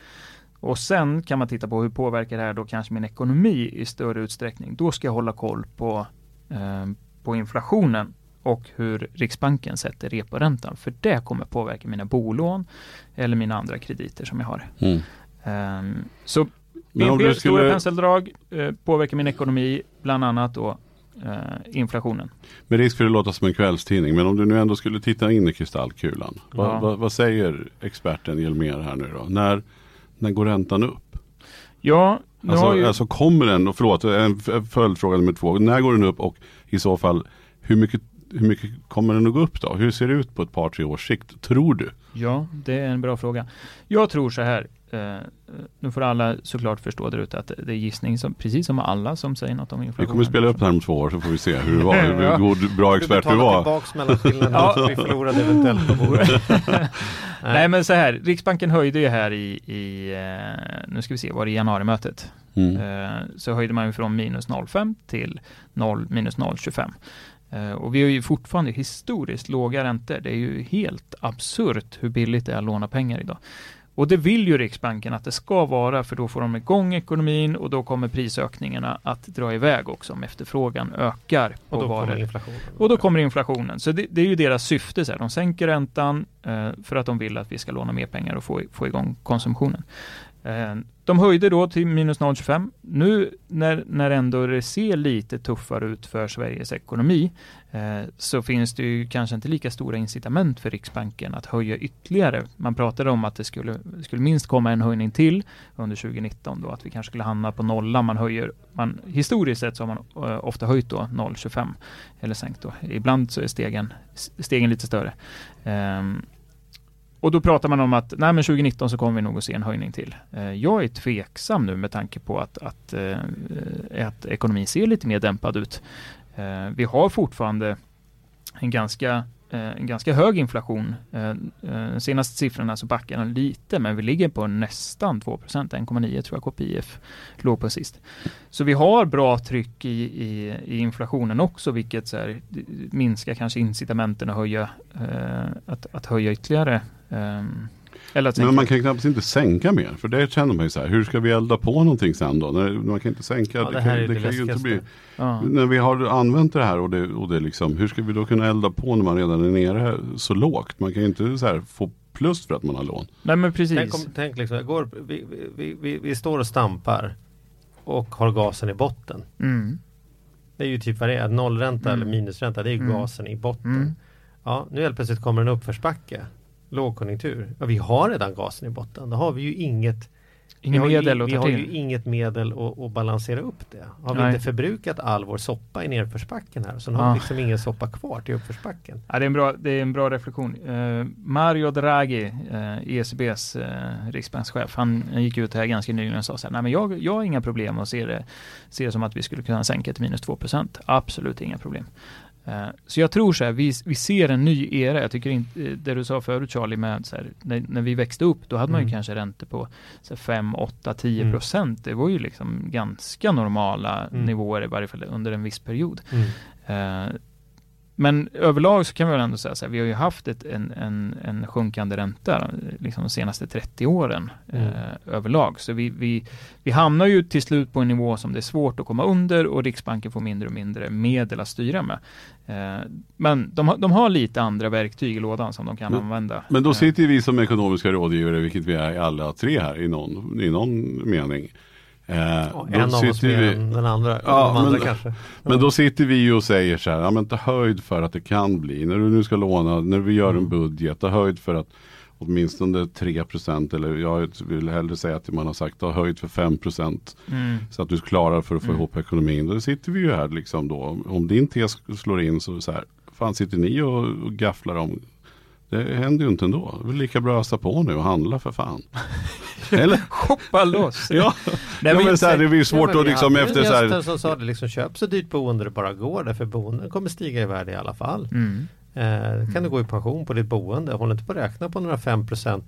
Och sen kan man titta på hur påverkar det här då kanske min ekonomi i större utsträckning. Då ska jag hålla koll på, eh, på inflationen och hur Riksbanken sätter reporäntan. För det kommer påverka mina bolån eller mina andra krediter som jag har. Mm. Ehm, så BNP, du stora skulle, penseldrag, eh, påverkar min ekonomi, bland annat då eh, inflationen. med risk för att låter som en kvällstidning, men om du nu ändå skulle titta in i kristallkulan. Ja. Vad, vad, vad säger experten Hjelmér här nu då? När, när går räntan upp? Ja, Alltså, ju... alltså kommer den, och förlåt, en följdfråga nummer två. När går den upp och i så fall hur mycket, hur mycket kommer den att gå upp då? Hur ser det ut på ett par, tre års sikt, tror du? Ja, det är en bra fråga. Jag tror så här. Eh, nu får alla såklart förstå där ute att det är gissning, som, precis som alla som säger något om Vi inflationen. kommer spela upp det här om två år så får vi se hur det var, hur Ja. god, bra expert du var. tillbaks mellanskillnaden Ja. som vi förlorade eventuellt på bordet. Nej men så här, Riksbanken höjde ju här i, i eh, nu ska vi se, var det i januarimötet? Mm. Eh, så höjde man ju från minus 0,5 till 0, minus 0,25. Eh, och vi har ju fortfarande historiskt låga räntor. Det är ju helt absurt hur billigt det är att låna pengar idag. Och det vill ju Riksbanken att det ska vara, för då får de igång ekonomin och då kommer prisökningarna att dra iväg också om efterfrågan ökar Och då varor. kommer inflationen. Och då kommer inflationen. Så det, det är ju deras syfte. Så här. De sänker räntan eh, för att de vill att vi ska låna mer pengar och få, få igång konsumtionen. Eh, de höjde då till minus 0,25. Nu när, när ändå det ser lite tuffare ut för Sveriges ekonomi eh, så finns det ju kanske inte lika stora incitament för Riksbanken att höja ytterligare. Man pratade om att det skulle, skulle minst komma en höjning till under 2019 då, att vi kanske skulle hamna på nolla. Man höjer, man, historiskt sett så har man eh, ofta höjt då 0,25 eller sänkt då. Ibland så är stegen, stegen lite större. Ehm, och då pratar man om att nej, men 2019 så kommer vi nog att se en höjning till. Eh, jag är tveksam nu med tanke på att, att, eh, att ekonomin ser lite mer dämpad ut. Eh, vi har fortfarande en ganska Eh, en ganska hög inflation. Eh, eh, De senaste siffrorna så backar den lite, men vi ligger på nästan 2% 1,9 tror jag KPIF låg på sist. Så vi har bra tryck i, i, i inflationen också, vilket så här, minskar kanske incitamenten att höja, eh, att, att höja ytterligare. Ehm, men man kan knappt inte sänka mer, för det känner man ju så här, hur ska vi elda på någonting sen då? När, man kan inte sänka, Ja, det, det kan, det det kan ju inte bli. ja. När vi har använt det här och det, och det liksom, hur ska vi då kunna elda på när man redan är nere så lågt? Man kan ju inte så här få plus för att man har lån. Nej men precis. Tänk, om, tänk liksom, igår, vi, vi, vi, vi står och stampar och har gasen i botten. Mm. Det är ju typ vad det är, nollränta Mm. eller minusränta, det är ju Mm. gasen i botten. Mm. Ja, nu helt plötsligt kommer en uppförsbacke. Lågkonjunktur. Ja, vi har redan gasen i botten. Då har vi ju inget Inga vi har medel ju, att Vi har ju inget medel att, att balansera upp det. Har vi Nej. inte förbrukat all vår soppa i nedförsbacken här så har vi liksom ingen soppa kvar till uppförsbacken. Ja, det, är en bra, det är en bra reflektion. Eh, Mario Draghi, eh, ECBs eh, riksbankschef, han, han gick ut här ganska nyligen och sa så här, nej men jag, jag har inga problem att se det, se det som att vi skulle kunna sänka till minus 2% Absolut inga problem. Eh, så jag tror så här, vi, vi ser en ny era. Jag tycker inte, eh, det du sa förut Charlie med så här, när, när vi växte upp, då hade man ju Mm. kanske räntor på så här, 5, 8, 10 procent. Det var ju liksom ganska normala Mm. nivåer i varje fall under en viss period. Mm. Men överlag så kan vi väl ändå säga så här, vi har ju haft ett, en, en, en sjunkande ränta liksom de senaste 30 åren Mm. eh, överlag. Så vi, vi, vi hamnar ju till slut på en nivå som det är svårt att komma under och Riksbanken får mindre och mindre medel att styra med. Eh, men de, de har lite andra verktyg i lådan som de kan Men- använda. Men då Eh, sitter vi som ekonomiska rådgivare, vilket vi är alla tre här i någon, i någon mening. Eh, Ja, då en av oss mer vi- än den andra. Ja, de andra men- kanske. Men då sitter vi ju och säger så här, ja men ta höjd för att det kan bli, när du nu ska låna, när vi gör en Mm. budget, ta höjd för att åtminstone 3% eller jag vill hellre säga att man har sagt ta höjd för 5% Mm. så att du klarar för att få Mm. ihop ekonomin. Då sitter vi ju här liksom då, om din tes slår in så, så här, fan sitter ni och, och gafflar om det händer ju inte ändå. Det är lika bra att ösa på nu och handla för fan. Eller? Shoppa loss! Ja, Nej, ja men så här, det blir ju svårt men att liksom efter så här. som sa det liksom köp så dyrt boende det bara går därför boenden kommer stiga i värde i alla fall. Mm. Eh, kan du gå i pension på ditt boende. Håll inte på att räkna på några 5%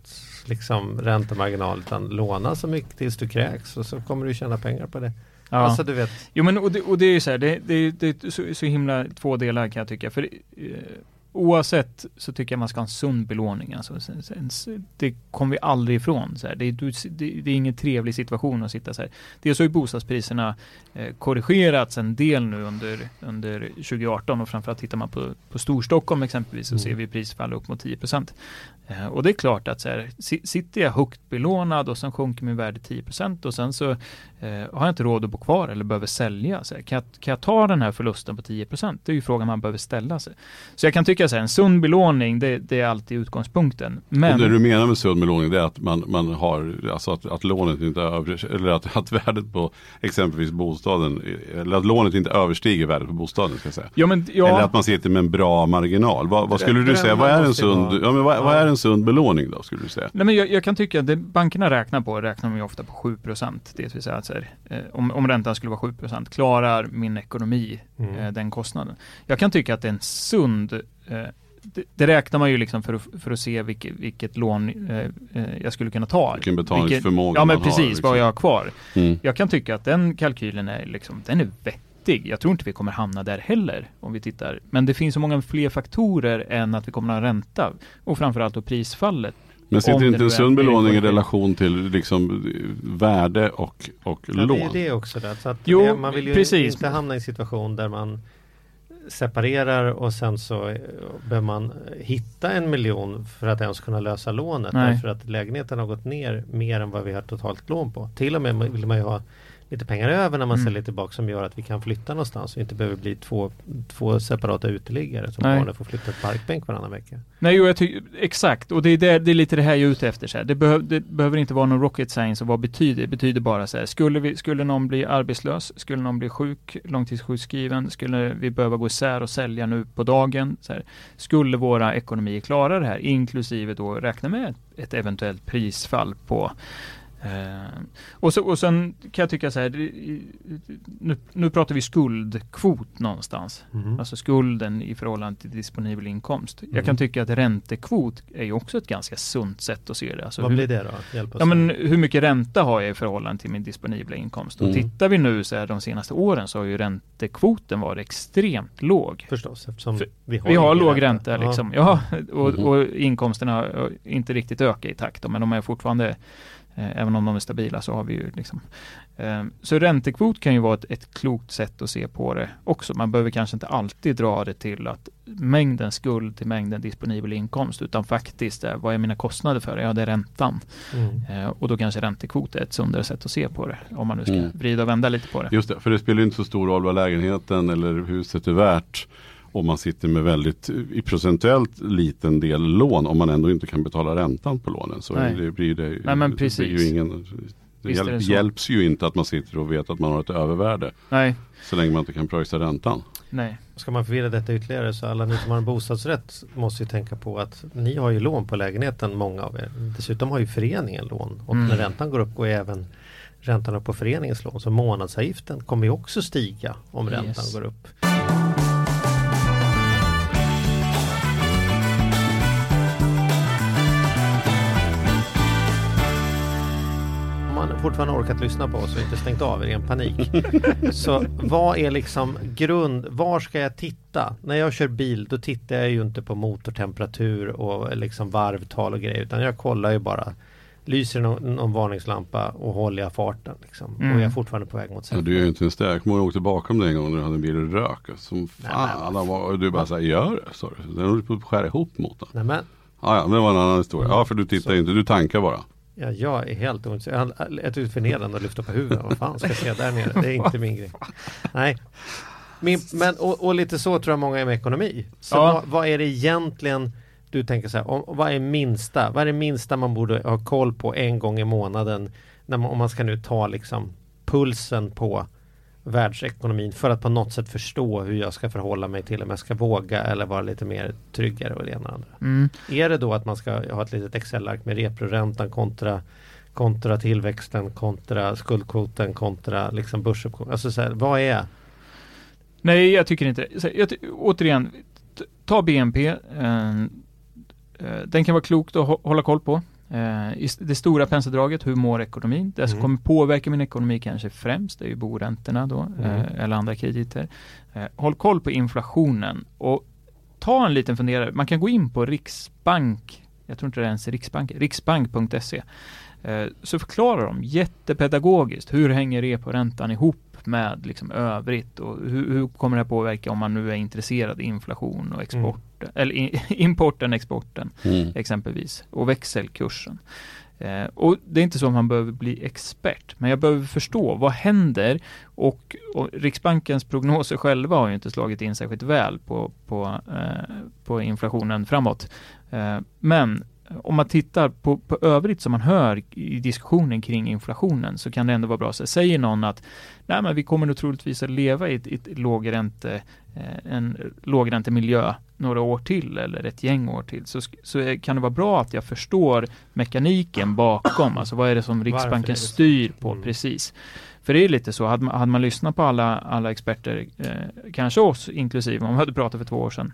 liksom räntemarginal utan låna så mycket tills du kräks och så kommer du tjäna pengar på det. Ja. Alltså du vet. Jo men och det, och det är ju så här, det, det, det är så, så himla två delar kan jag tycka. För eh, oavsett så tycker jag man ska ha en sund belåning. Alltså, det kommer vi aldrig ifrån. Så här. Det, är, det, är ingen trevlig situation att sitta så här. Dels har ju bostadspriserna eh, korrigerats en del nu under, under 2018 och framförallt tittar man på, på Storstockholm exempelvis så Mm. ser vi prisfall upp mot 10 procent. Eh, och det är klart att så här, si- sitter jag högt belånad och sen sjunker min värde 10 procent och sen så har jag inte råd att bo kvar eller behöver sälja. Så här, kan, jag, kan jag ta den här förlusten på 10 procent? Det är ju frågan man behöver ställa sig. Så jag kan tycka här, en sund belåning, det, det är alltid utgångspunkten. Men, Och det du menar med sund belåning det är att man, man har, alltså att, att lånet inte över, eller att, att värdet på exempelvis bostaden, eller att lånet inte överstiger värdet på bostaden ska jag säga. ja, men, ja, Eller att man sitter med en bra marginal. Vad, vad skulle du säga, vad är en sund, ja, men vad, vad är en sund belåning då skulle du säga? Nej, men jag, jag kan tycka att det bankerna räknar på, räknar man ju ofta på 7 procent. Det vill säga att här, eh, om, om räntan skulle vara 7 procent, klarar min ekonomi Mm. eh, den kostnaden? Jag kan tycka att det är en sund eh, det, det räknar man ju liksom för att, för att se vilket, vilket lån eh, jag skulle kunna ta. Vilken betalningsförmåga Ja men precis, har. liksom. vad jag har kvar. Mm. Jag kan tycka att den kalkylen är liksom, den är vettig. Jag tror inte vi kommer hamna där heller om vi tittar. Men det finns så många fler faktorer än att vi kommer att ha ränta. Och framförallt då prisfallet. Men sitter inte en sund belåning i relation till liksom värde och, och Ja, det är lån? ju det också. Där. Så att Jo, det- man vill ju precis. inte hamna i en situation där man separerar och sen så eh, behöver man hitta en miljon för att ens kunna lösa lånet. Nej. Därför att lägenheten har gått ner mer än vad vi har totalt lån på. Till och med vill man ju ha lite pengar över när man Mm. säljer tillbaka som gör att vi kan flytta någonstans och inte behöver bli två, två separata uteliggare som Nej. barnen får flytta ett parkbänk varannan vecka. Nej, jo, jag tycker, exakt. Och det är, det, det är lite det här jag är ute efter. Så här. Det, behöv, det behöver inte vara någon rocket science och vad betyder det? betyder bara så här. Skulle, vi, skulle någon bli arbetslös? Skulle någon bli sjuk? Långtidssjukskriven? Skulle vi behöva gå isär och sälja nu på dagen? Så här. Skulle våra ekonomier klara det här? Inklusive då räkna med ett eventuellt prisfall på Eh, och, så, och sen kan jag tycka så här, nu, nu pratar vi skuldkvot någonstans. Mm. Alltså skulden i förhållande till disponibel inkomst. Jag Mm. kan tycka att räntekvot är ju också ett ganska sunt sätt att se det. Alltså Vad hur, blir det då? Hjälp oss. Ja men hur mycket ränta har jag i förhållande till min disponibla inkomst? Och Mm. tittar vi nu så här de senaste åren så har ju räntekvoten varit extremt låg. Förstås, eftersom För- vi har, Vi har låg ränta Ja. liksom. Ja, och, Mhm. och inkomsterna har inte riktigt ökat i takt men de är fortfarande Även om de är stabila så har vi ju liksom eh, Så räntekvot kan ju vara ett, ett klokt sätt att se på det också. Man behöver kanske inte alltid dra det till att mängden skuld till mängden disponibel inkomst utan faktiskt eh, vad är mina kostnader för? Ja, det är räntan. Mm. Eh, och då kanske räntekvot är ett sundare sätt att se på det. Om man nu ska Mm. vrida och vända lite på det. Just det, för det spelar ju inte så stor roll vad lägenheten eller huset är värt om man sitter med väldigt i procentuellt liten del lån om man ändå inte kan betala räntan på lånen. Så Nej. det blir det, Nej, men det blir precis. ju ingen det hjälp, det hjälps ju inte att man sitter och vet att man har ett övervärde Nej, så länge man inte kan pröjsa räntan. nej. Ska man förvirra detta ytterligare så alla ni som har en bostadsrätt måste ju tänka på att ni har ju lån på lägenheten, många av er. Dessutom har ju föreningen lån och Mm. när räntan går upp går även räntan upp på föreningens lån. Så månadsavgiften kommer ju också stiga om räntan Yes. går upp. Fortfarande orkat lyssna på oss och inte stängt av i ren panik. så vad är liksom grund, var ska jag titta? När jag kör bil då tittar jag ju inte på motortemperatur och liksom varvtal och grejer utan jag kollar ju bara Lyser någon, någon varningslampa och håller jag farten liksom. Mm. Och jag är fortfarande på väg mot Ja, centrum. du är ju inte en stark. Jag åkte bakom dig en gång när du hade en bil och rök. Som fan. Nej, var, och du bara såhär, gör det. du. Den höll på att skära ihop motorn. Nej men Ja, ja, det var en annan historia. Ja, för du tittar Så. inte. Du tankar bara. Ja, jag är helt ointresserad. Jag är ut förnedrande att lyfta på huvudet. Vad fan ska jag se där nere? Det är inte min grej. Nej. Min, men, och, och lite så tror jag många är med ekonomi. Så Ja. vad, vad är det egentligen du tänker så här, om, vad är minsta? Vad är det minsta man borde ha koll på en gång i månaden? När man, om man ska nu ta liksom pulsen på världsekonomin för att på något sätt förstå hur jag ska förhålla mig till om jag ska våga eller vara lite mer tryggare och det ena och andra. Mm. Är det då att man ska ha ett litet Excel-ark med reproräntan kontra kontra tillväxten kontra skuldkvoten kontra liksom börsoption. Alltså så här, vad är Nej, jag tycker inte. Jag, ty- återigen, ta BNP. Eh, eh, den kan vara klokt att hå- hålla koll på. Eh, i det stora penseldraget, hur mår ekonomin? Det som Mm. kommer påverka min ekonomi kanske främst, det är ju boräntorna då, Mm. eh, eller andra krediter. Eh, håll koll på inflationen och ta en liten funderare. Man kan gå in på Riksbank, jag tror inte det är ens Riksbank, riksbank.se. Så förklarar de jättepedagogiskt hur hänger reporäntan ihop med liksom övrigt och hur, hur kommer det här påverka om man nu är intresserad i inflation och export, eller i, importen, exporten Mm. exempelvis och växelkursen. Eh, och det är inte så att man behöver bli expert, men jag behöver förstå vad händer och, och Riksbankens prognoser själva har ju inte slagit in särskilt väl på, på, eh, på inflationen framåt. Eh, men om man tittar på, på övrigt som man hör i diskussionen kring inflationen så kan det ändå vara bra. Så säger någon att nej, men vi kommer nog troligtvis att leva i ett, ett lågränte, eh, en lågräntemiljö några år till eller ett gäng år till så, så kan det vara bra att jag förstår mekaniken bakom. Alltså vad är det som Riksbanken det styr på Mm. precis. För det är lite så, hade man, hade man lyssnat på alla, alla experter, eh, kanske oss inklusive, om vi hade pratat för två år sedan,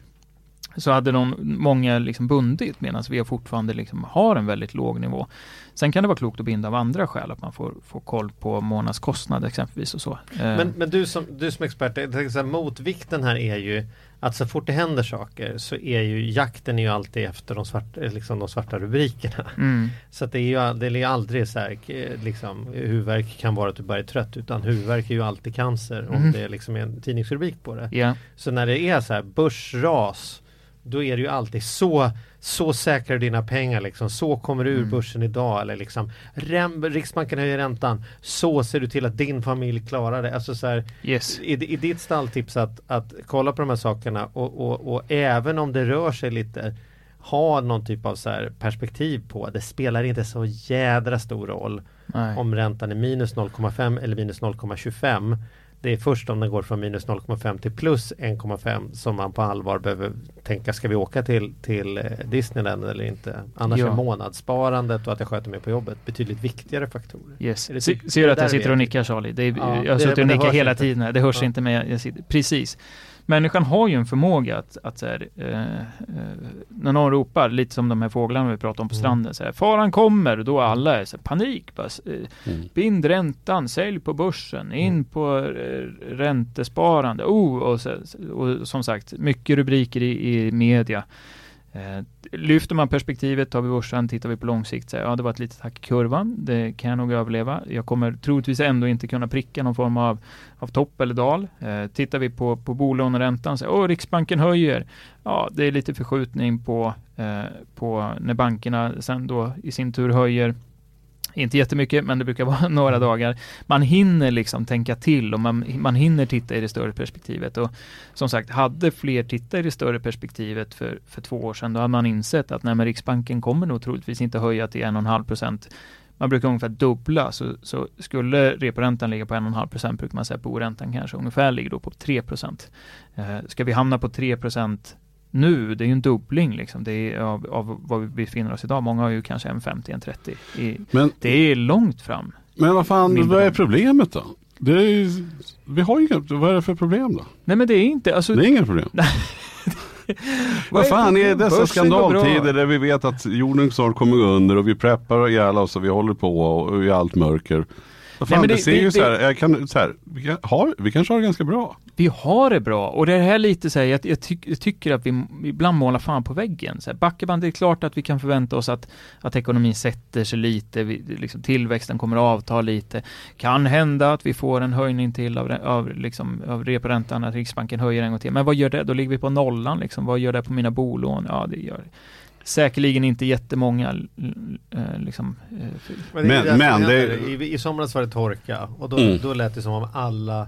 så hade de många liksom bundit medan vi fortfarande liksom har en väldigt låg nivå. Sen kan det vara klokt att binda av andra skäl, att man får, får koll på månadskostnad exempelvis och så. Eh, Men, men du, som, du som expert, här, motvikten här är ju att så fort det händer saker så är ju jakten är ju alltid efter de svarta, liksom de svarta rubrikerna. mm, Så det är ju det är aldrig så här, eh, liksom, huvudvärk kan vara att du bara är trött utan huvudvärk är ju alltid cancer om Mhm. det är liksom en tidningsrubrik på det. ja, Så när det är så här börsras då är det ju alltid så så säkrar dina pengar liksom. Så kommer du ur Mm. börsen idag. Eller liksom, rem, Riksbanken höjer räntan. Så ser du till att din familj klarar det. Alltså så här, yes. i, I ditt stalltips att, att kolla på de här sakerna och, och, och även om det rör sig lite ha någon typ av så perspektiv på. Det spelar inte så jädra stor roll Nej. om räntan är minus 0,5 eller minus 0,25. Det är först om den går från minus 0,5 till plus 1,5 som man på allvar behöver tänka, ska vi åka till, till eh, Disneyland eller inte? Annars Ja. är månadssparandet och att jag sköter mig på jobbet betydligt viktigare faktorer. Yes. Är det typ- ser du att jag sitter och nickar Charlie? Är, Ja, jag har suttit och nickat hela inte. tiden. här. Det hörs Ja. inte men jag, jag sitter, precis. Människan har ju en förmåga att, att så här, eh, eh, när någon ropar, lite som de här fåglarna vi pratade om på Mm. stranden, så här, faran kommer, då alla är så här, panik. Bara, eh, Mm. bind räntan, sälj på börsen, in Mm. på eh, räntesparande. Oh, och, så, och som sagt, mycket rubriker i, i media. Eh, lyfter man perspektivet, tar vi börsen, tittar vi på lång sikt, så ja det var ett litet hack i kurvan, det kan jag nog överleva. Jag kommer troligtvis ändå inte kunna pricka någon form av, av topp eller dal. Eh, tittar vi på, på bolåneräntan, så oh, Riksbanken höjer. Ja, det är lite förskjutning på, eh, på när bankerna sen då i sin tur höjer. Inte jättemycket, men det brukar vara några dagar. Man hinner liksom tänka till och man, man hinner titta i det större perspektivet. Och som sagt, hade fler tittat i det större perspektivet för, för två år sedan, då hade man insett att nej, men Riksbanken kommer nog troligtvis inte höja till 1,5 procent. Man brukar ungefär dubbla, så, så skulle reporäntan ligga på 1,5 procent brukar man säga att boräntan kanske ungefär ligger då på 3 procent. Eh, ska vi hamna på 3 procent nu, det är ju en dubbling liksom, det är av, av vad vi befinner oss idag. Många har ju kanske 1,50, 1,30. I, Men, det är långt fram. men vad fan, vad är problemet då? Det är, vi har ju inga, vad är det för problem då? Nej men det är inte, alltså Det är inga problem. Vad fan är dessa skandaltider där vi vet att jorden snart kommer gå under och vi preppar ihjäl oss och vi håller på och i allt mörker. Vad fan, men det, det- ser det- ju så här, det- jag kan, så här vi, har, vi kanske har det ganska bra. Vi har det bra och det här lite så här, jag, jag, tyck, jag tycker att vi ibland målar fan på väggen. Så här, Backeband, det är klart att vi kan förvänta oss att, att ekonomin sätter sig lite, vi, liksom, tillväxten kommer att avta lite. Kan hända att vi får en höjning till av, av, liksom, av reporäntan, att Riksbanken höjer en gång till. Men vad gör det? Då ligger vi på nollan liksom. Vad gör det på mina bolån? Ja, det gör säkerligen inte jättemånga eh, liksom, eh, Men, Men- det. I, I somras var det torka och då, Mm. då lät det som om alla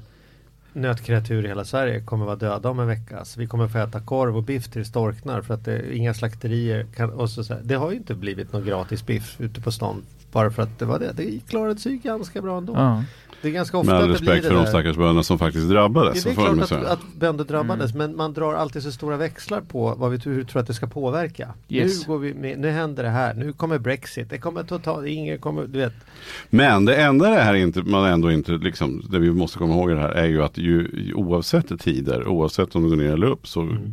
nötkreatur i hela Sverige kommer vara döda om en vecka. Så vi kommer få äta korv och biff tills storknar för att det, inga slakterier kan... Och så, så här. Det har ju inte blivit någon gratis biff ute på stan bara för att det var det. Det klarade sig ganska bra ändå. ja. Det är ganska ofta Med all det blir respekt det för de stackars bönderna som faktiskt drabbades. Ja, det är får man klart att, att bönder drabbades Mm. men man drar alltid så stora växlar på vad vi hur tror att det ska påverka. Yes. Nu, går vi med, nu händer det här, nu kommer Brexit, det kommer totalt, ingen kommer, du vet. Men det enda det här inte, man ändå inte, liksom, det vi måste komma ihåg det här är ju att ju, ju, oavsett tider, oavsett om det går ner eller upp, så Mm.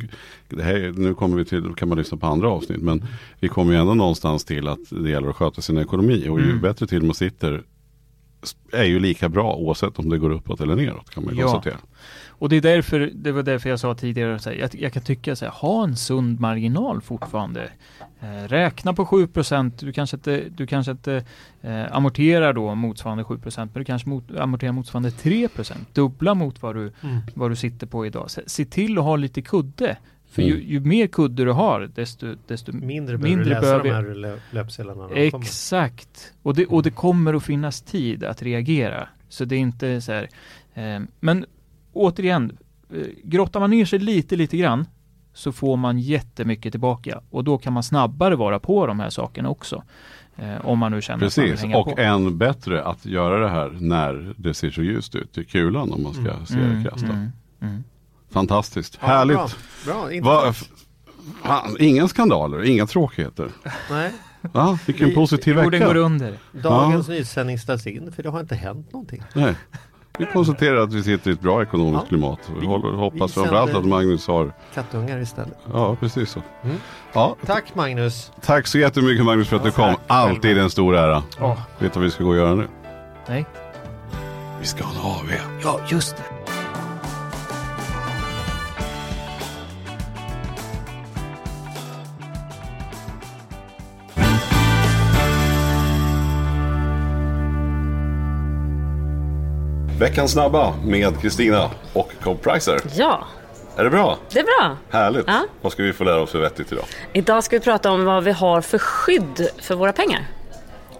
Det här, nu kommer vi till, kan man lyssna på andra avsnitt, men vi kommer ju ändå någonstans till att det gäller att sköta sin ekonomi och ju Mm. bättre till man sitter är ju lika bra oavsett om det går uppåt eller neråt kan man ju Ja. konstatera. Och det är därför, det var därför jag sa tidigare, så här, jag, jag kan tycka så här, ha en sund marginal fortfarande. Eh, räkna på 7 du kanske inte, du kanske inte eh, amorterar då motsvarande 7% men du kanske mot, amorterar motsvarande 3% Dubbla mot vad du, vad du sitter på idag. Se, se till att ha lite kudde. För ju, Mm. ju mer kudde du har, desto, desto Mindre behöver Mindre du läsa behöver- de här lö- löpsedlarna. Exakt. Och det, och det kommer att finnas tid att reagera. Så det är inte så här. Eh, men återigen, eh, grottar man ner sig lite, lite grann så får man jättemycket tillbaka. Och då kan man snabbare vara på de här sakerna också. Eh, om man nu känner att man vill Precis, hänga och på. än bättre att göra det här när det ser så ljust ut i kulan om man ska se det krasst. mm, mm. Fantastiskt, Ja, härligt. Bra, bra Va, fan, inga skandaler, inga tråkigheter. Nej, Ja, vilken Vi- positiv Jorden går vecka. under. dagens nyhetssändning ställs in för det har inte hänt någonting. Nej. Vi konstaterar att vi sitter i ett bra ekonomiskt Ja. klimat. Vi, Vi- håller, hoppas vi framförallt att Magnus har, Kattungar istället. ja precis så. Mm. Ja, Tack Magnus. tack så jättemycket Magnus för att du kom. Alltid en stor ära. Ja. Vet du vad vi ska gå och göra nu? Nej. Vi ska ha en AV. Ja, just det. Veckans snabba med Kristina och Cobb Pricer. Ja, Är det bra? det är bra. Härligt. Ja. Vad ska vi få lära oss för vettigt idag? Idag ska vi prata om vad vi har för skydd för våra pengar.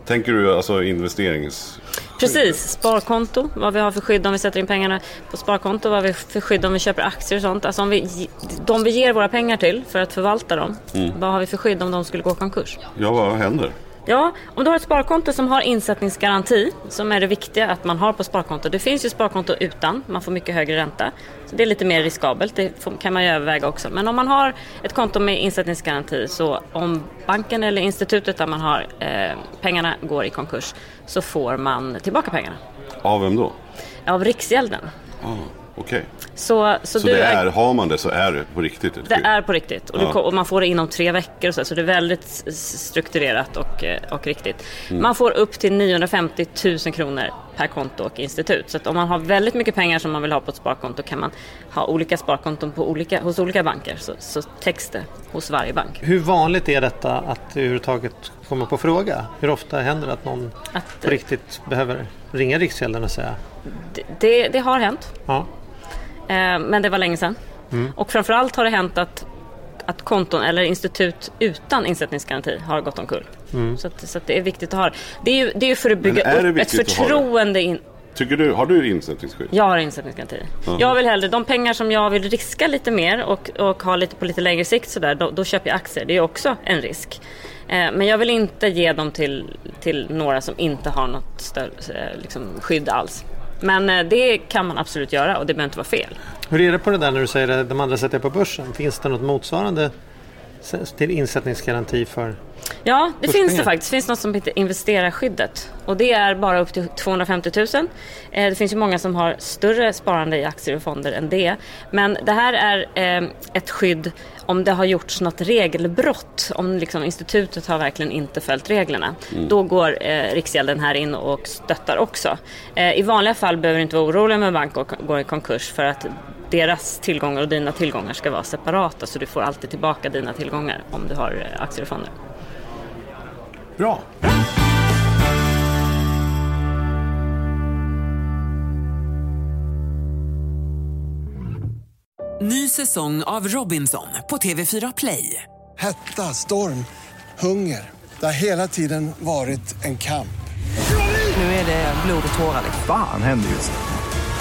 Tänker du alltså investerings... Precis, sparkonto, vad vi har för skydd om vi sätter in pengarna på sparkonto, vad vi har för skydd om vi köper aktier och sånt. Alltså om vi, de vi ger våra pengar till för att förvalta dem, vad har vi för skydd om de skulle gå konkurs? Ja, vad händer? Ja, om du har ett sparkonto som har insättningsgaranti, som är det viktiga att man har på sparkonto. Det finns ju sparkonto utan, man får mycket högre ränta. Så det är lite mer riskabelt, det kan man ju överväga också. Men om man har ett konto med insättningsgaranti, så om banken eller institutet där man har eh, pengarna går i konkurs, så får man tillbaka pengarna. Av vem då? Av Riksgälden. Ah, Okej. Så, så, Så du det är, har man det så är det på riktigt ett det är på riktigt och, du, Ja. ko- och man får det inom tre veckor och så, så det är väldigt strukturerat och, eh, och riktigt. Mm. Man får upp till 950 000 kronor per konto och institut. Så att om man har väldigt mycket pengar som man vill ha på ett sparkonto kan man ha olika sparkonton på olika, hos olika banker. Så, så täcks det hos varje bank. Hur vanligt är detta att det överhuvudtaget kommer på fråga? Hur ofta händer det att någon Att, på riktigt behöver ringa Riksgälden och säga det, det, det har hänt, ja, men det var länge sedan. Mm. Och framförallt har det hänt att att konton eller institut utan insättningsgaranti har gått omkull. Så, att, så att det är viktigt att ha det. Det är ju, det är för att bygga upp ett förtroende in, Tycker du, har du insättningsskydd? Jag har insättningsgaranti. Jag vill hellre, de pengar som jag vill riska lite mer och, och ha lite på lite längre sikt sådär, då, då köper jag aktier. Det är också en risk. Eh, men jag vill inte ge dem till, till några som inte har något större, eh, liksom, skydd alls. Men eh, det kan man absolut göra och det behöver inte vara fel. Hur är det på det där när du säger att de andra sätter på börsen? Finns det något motsvarande till insättningsgaranti för Ja, det Forskningen. finns det faktiskt. Det finns något som heter investerarskyddet. Och det är bara upp till 250 000. Eh, Det finns ju många som har större sparande i aktier och fonder än det. Men det här är eh, ett skydd om det har gjorts något regelbrott. Om liksom institutet har verkligen inte följt reglerna. Då går eh, Riksgälden här in och stöttar också. I vanliga fall behöver du inte vara orolig med en bank går i konkurs för att deras tillgångar och dina tillgångar ska vara separata. Så du får alltid tillbaka dina tillgångar om du har eh, aktier och fonder. Bra. Ny säsong av Robinson på TV4 Play. Hetta, storm, hunger. Det har hela tiden varit en kamp. Nu är det blod och tårar. liksom. Fan händer just nu.